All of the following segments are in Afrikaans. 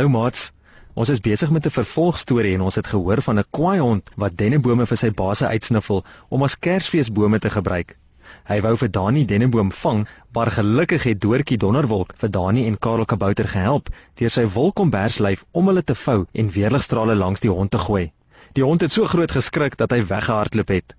Hallo maats. Ons is besig met 'n vervolgstorie en ons het gehoor van 'n kwaai hond wat dennebome vir sy baase uitsniffel om as kersfeesbome te gebruik. Hy wou vir Dani denneboom vang, maar gelukkig het Doortjie Donderwolk vir Dani en Karel Kabouter gehelp deur sy wolkomberslyf om hulle te vou en weerligstrale langs die hond te gooi. Die hond het so groot geskrik dat hy weggehardloop het.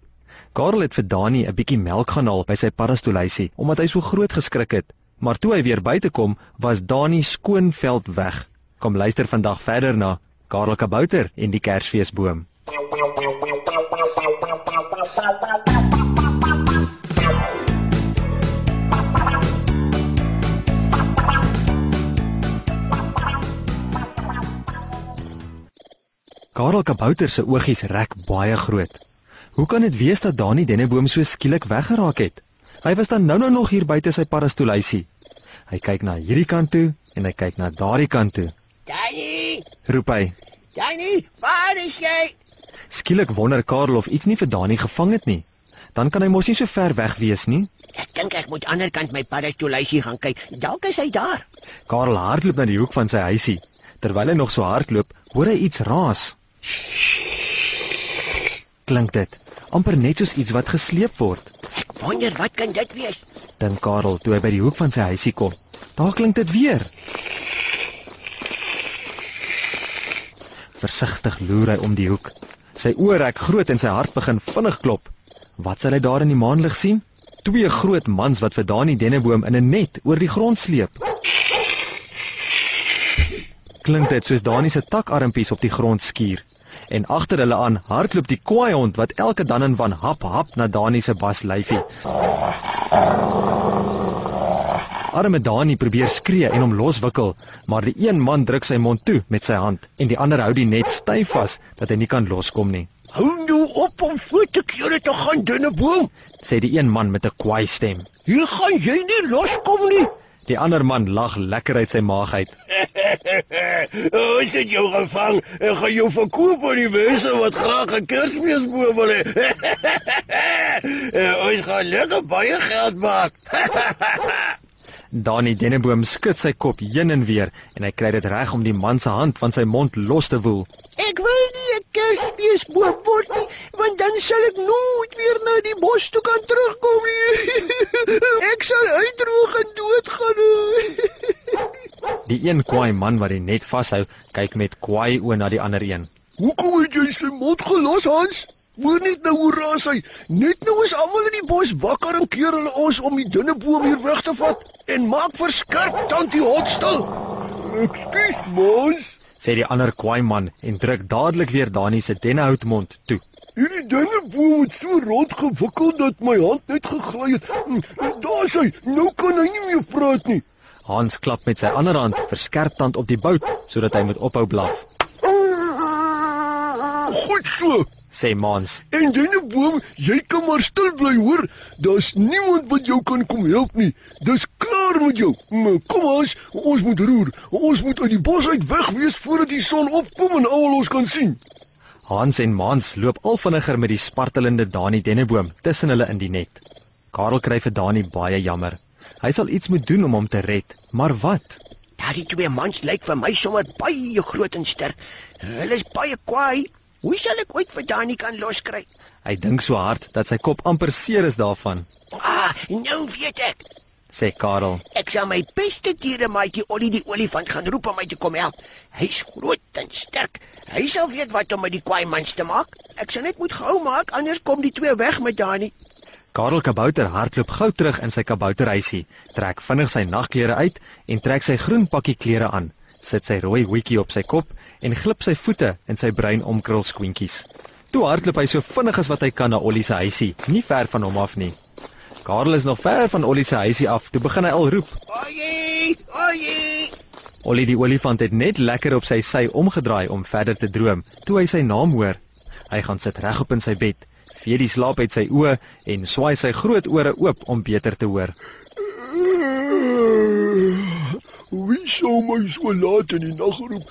Karel het vir Dani 'n bietjie melk gaan haal by sy paddastoeluisie omdat hy so groot geskrik het. Maar toe hy weer buite kom, was Dani skoonveld weg. Kom luister vandag verder na Karel Kabouter en die Kersfeesboom. Karel Kabouter se oogies rek baie groot. Hoe kan dit wees dat Dani Denneboom so skielik weggeraak het? Hy was dan nou-nou nog hier buite sy paddastoeluisie. Hy kyk na hierdie kant toe en hy kyk na daardie kant toe. Danny! Roep hy. Danny, waar is jy? Skielik wonder Karel of iets nie vir Dani gevang het nie. Dan kan hy mos nie so ver weg wees nie. Ek dink ek moet ander kant my paddastoeluisie gaan kyk. Dalk is hy daar. Karel hardloop na die hoek van sy huisie. Terwyl hy nog so hardloop, hoor hy iets raas. Klink dit amper net soos iets wat gesleep word. Ek wonder wat kan dit wees? Dink Karel toe hy by die hoek van sy huisie kom. Daar klink dit weer. Versigtig loer hy om die hoek. Sy oë rek groot en sy hart begin vinnig klop. Wat sal hy daar in die maanlig sien? Twee groot mans wat vir Dani Denneboom in 'n net oor die grond sleep. Klink dit soos Dani se takarmpies op die grond skuur. En agter hulle aan hardloop die kwaai hond wat elke dan en van hap hap na Dani se bas lyfie. Arme Dani probeer skree en hom loswikkel, maar die een man druk sy mond toe met sy hand en die ander hou die net styf vas dat hy nie kan loskom nie. Hou nou op om voet te keer te gaan dinne boom. Sê die een man met 'n kwaai stem. Hier gaan jy nie loskom nie. Die ander man lag lekker uit sy maag uit. Ons het jou gevang en gaan jou verkoop aan die mense wat graag 'n Kersfeesboom wil hê. Ons gaan lekker baie geld maak. Dani Denneboom skud sy kop heen en weer en hy kry dit reg om die man se hand van sy mond los te woel. Ek wil nie 'n Kersfeesboom word nie, want dan sal ek nooit weer na die bos toe kan terugkom nie. ek sal uitdroog en doodgaan. Die een kwaai man wat die net vashou, kyk met kwaai oë na die ander een. Hoekom het jy sy mond gelos, Hans? Hoor net nou hoe raas hy. Net nou is almal in die bos wakker en keer hulle ons om die dunne boom hier weg te vat en maak verskrik tant die hond stil. Ekskuus, mons. Sê die ander kwaai man en druk dadelik weer Dani se dennehoutmond toe. Hierdie dunne boom het so rond gewikkel dat my hand net gegly het. Daar's hy. Nou kan hy nie meer praat nie. Hans klap met sy ander hand verskerp tand op die bout sodat hy moet ophou blaf. Goed so. Sê Mans. En dinge boom, jy kan maar stil bly hoor. Daar's niemand wat jou kan kom help nie. Dis klaar met jou. Maar kom ons, ons moet roer. Ons moet uit die bos uit weg wees voordat die son opkom en almal ons kan sien. Hans en Mans loop al vinniger met die spartelende Dani Denneboom tussen hulle in die net. Karel kry vir Dani baie jammer. Hy sal iets moet doen om hom te red, maar wat? Daardie twee mans lyk vir my sommer baie groot en sterk. Hulle is baie kwaai. Hoe sal ek ooit vir Dani kan loskry? Hy dink so hard dat sy kop amper seer is daarvan, Ah, nou weet ek. sê Karel. Ek sal my beste diere maatjie Ollie die olifant gaan roep om my te kom help. Hy's groot en sterk. Hy sal weet wat om met die kwaai mans te maak. Ek sal net moet gou maak anders kom die twee weg met Dani. Karel Kabouter hardloop gou terug in sy kabouterhuisie, trek vinnig sy nagklere uit en trek sy groen pakkie klere aan, sit sy rooi hoedjie op sy kop en glip sy voete in sy bruin omkrul skoentjies. Toe hardloop hy so vinnig as wat hy kan na Ollie se huisie, nie ver van hom af nie. Karel is nog ver van Ollie se huisie af, toe begin hy al roep. Oye, oye. Ollie die olifant het net lekker op sy sy omgedraai om verder te droom, toe hy sy naam hoor. Hy gaan sit regop in sy bed, vee die slaap uit sy oë en swaai sy groot ore oop om beter te hoor. Wie sou my so laat in die nag roep?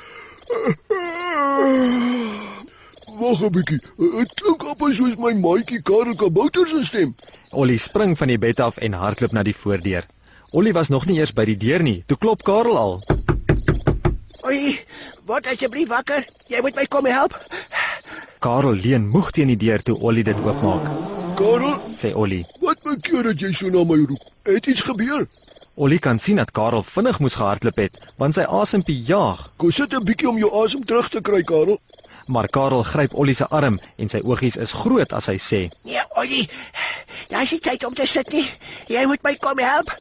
Wag 'n bietjie. Dit klink amper soos my maatjie Karel Kabouter se stem. Ollie spring van die bed af en hardloop na die voordeur. Ollie was nog nie eers by die deur nie, toe klop Karel al. Oei, word asseblief wakker. Jy moet my kom help. Karel leun moeg teen die deur toe Ollie dit oopmaak. Karel, Sê Ollie. wat maak jy dat jy so na my roep? Het iets gebeur? Ollie kan sien dat Karel vinnig moes gehardloop het, want sy asempie jaag. Kom sit 'n bietjie om jou asem terug te kry, Karel. Maar Karel gryp Ollie se arm en sy oogies is groot as hy sê: Nee, Ollie. Daar's nie tyd om te sit nie. Jy moet my kom help.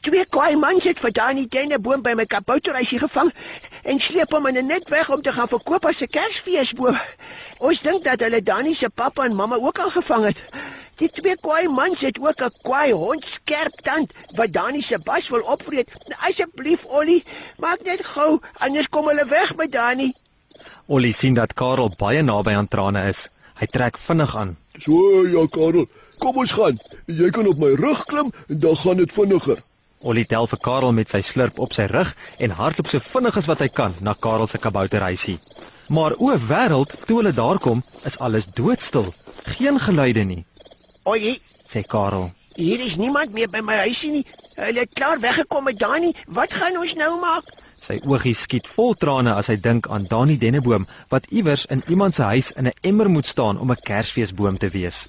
Twee kwaai mans het vir Dani denneboom by my kabouterhuisie gevang en sleep hom in 'n net weg om te gaan verkoop as 'n Kersfeesboom. Ons dink dat hulle Dani se pappa en mamma ook al gevang het. Die twee kwaai mans het ook 'n kwaai hond skerp tand wat Dani se bas wil opvreet. Asseblief, Ollie, maak net gou, anders kom hulle weg met Dani. Ollie sien dat Karel baie naby aan trane is. Hy trek vinnig aan. So ja, Karel. Kom ons gaan. Jy kan op my rug klim en dan gaan dit vinniger. Ollie tel vir Karel met sy slurp op sy rug en hardloop so vinnig as wat hy kan na Karel se kabouterhuisie. Maar o wêreld, toe hulle daar kom, is alles doodstil. Geen geluide nie, Ollie, sê Karel. Hier is niemand meer by my huisie nie. Hulle het klaar weggekom met Dani. Wat gaan ons nou maak? Sy oogies skiet vol trane as hy dink aan Dani Denneboom wat iewers in iemand se huis in 'n emmer moet staan om 'n Kersfeesboom te wees.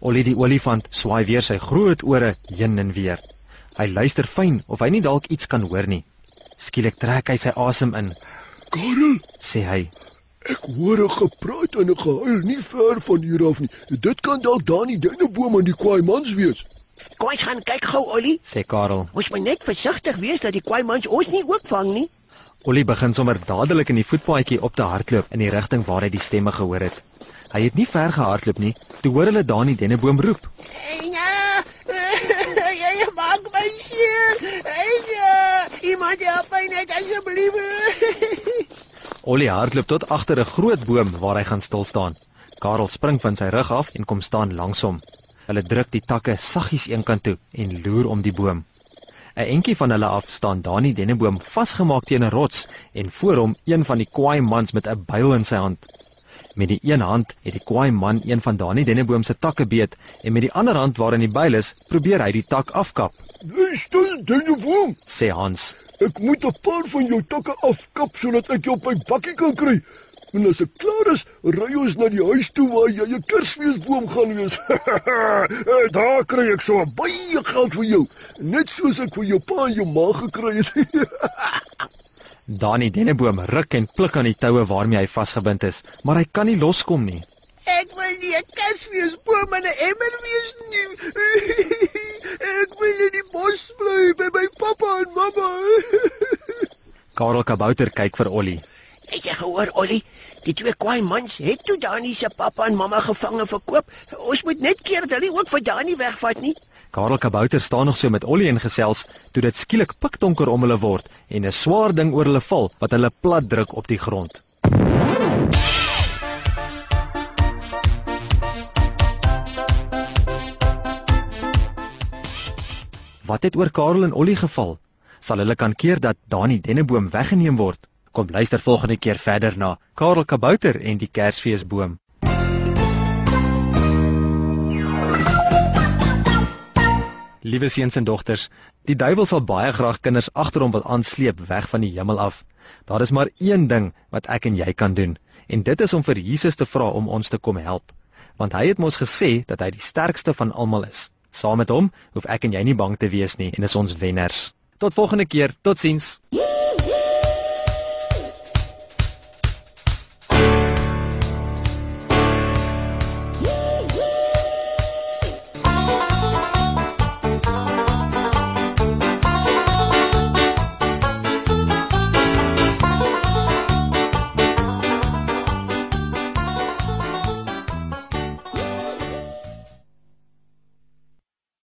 Ollie die olifant swaai weer sy groot ore heen en weer. Hy luister fyn of hy nie dalk iets kan hoor nie. Skielik trek hy sy asem in, Karel, sê hy. ek hoor 'n gepraat en 'n gehuil nie ver van hier af nie. Dit kan dalk Dani Denneboom en die kwaai mans wees. Kom ons gaan kyk gou, Ollie. sê Karel. Ons moet net versigtig wees dat die kwaai mans ons nie ook vang nie. Ollie begin sommer dadelik in die voetpaadjie op te hardloop in die rigting waar hy die stemme gehoor het. Hy het nie ver gehardloop nie, toe hoor hulle Dani Denneboom roep. Ja, jy maak my Ja, iemand help my net asseblief. Ollie hardloop tot agter 'n groot boom waar hy gaan stil staan. Karel spring van sy rug af en kom staan langs hom. Hulle druk die takke saggies eenkant toe en loer om die boom. 'n Entjie van hulle af staan Dani Denneboom vasgemaak teen 'n rots en voor hom een van die kwaai mans met 'n byl in sy hand. Met die een hand het die kwaai man een van Dani Denneboom se takke beet en met die ander hand waarin die byl is, probeer hy die tak afkap, Bly stil, Denneboom. sê Hans. Ek moet 'n paar van jou takke afkap sodat ek jou op my bakkie kan kry. En as ek klaar is, ry ons na die huis toe waar jy 'n Kersfeesboom gaan wees. Daar kry ek so baie geld vir jou, net soos ek vir jou pa en jou ma gekry het. Dani Denneboom ruk en pluk aan die toue waarmee hy vasgebind is, maar hy kan nie loskom nie. Ek wil nie 'n Kersfeesboom in 'n emmer wees nie. Ek wil in die bos bly by my pappa en mamma. Karel Kabouter kyk vir Ollie. Het jy gehoor, Ollie? Die twee kwaai mans het toe Dani se pappa en mamma gevang en verkoop. Ons moet net keer dat hulle ook vir Dani wegvat nie. Karel Kabouter staan nog so met Ollie en gesels toe dit skielik pikdonker om hulle word en 'n swaar ding oor hulle val wat hulle plat druk op die grond. Wat het oor Karel en Ollie geval? Sal hulle kan keer dat Dani Denneboom weggeneem word? Kom luister volgende keer verder na Karel Kabouter en die Kersfeesboom. Liewe seuns en dogters, die duiwel sal baie graag kinders agter hom wil aansleep weg van die hemel af. Daar is maar een ding wat ek en jy kan doen, en dit is om vir Jesus te vra om ons te kom help. Want hy het mos gesê dat hy die sterkste van almal is. Saam met hom hoef ek en jy nie bang te wees nie en is ons wenners. Tot volgende keer, totsiens.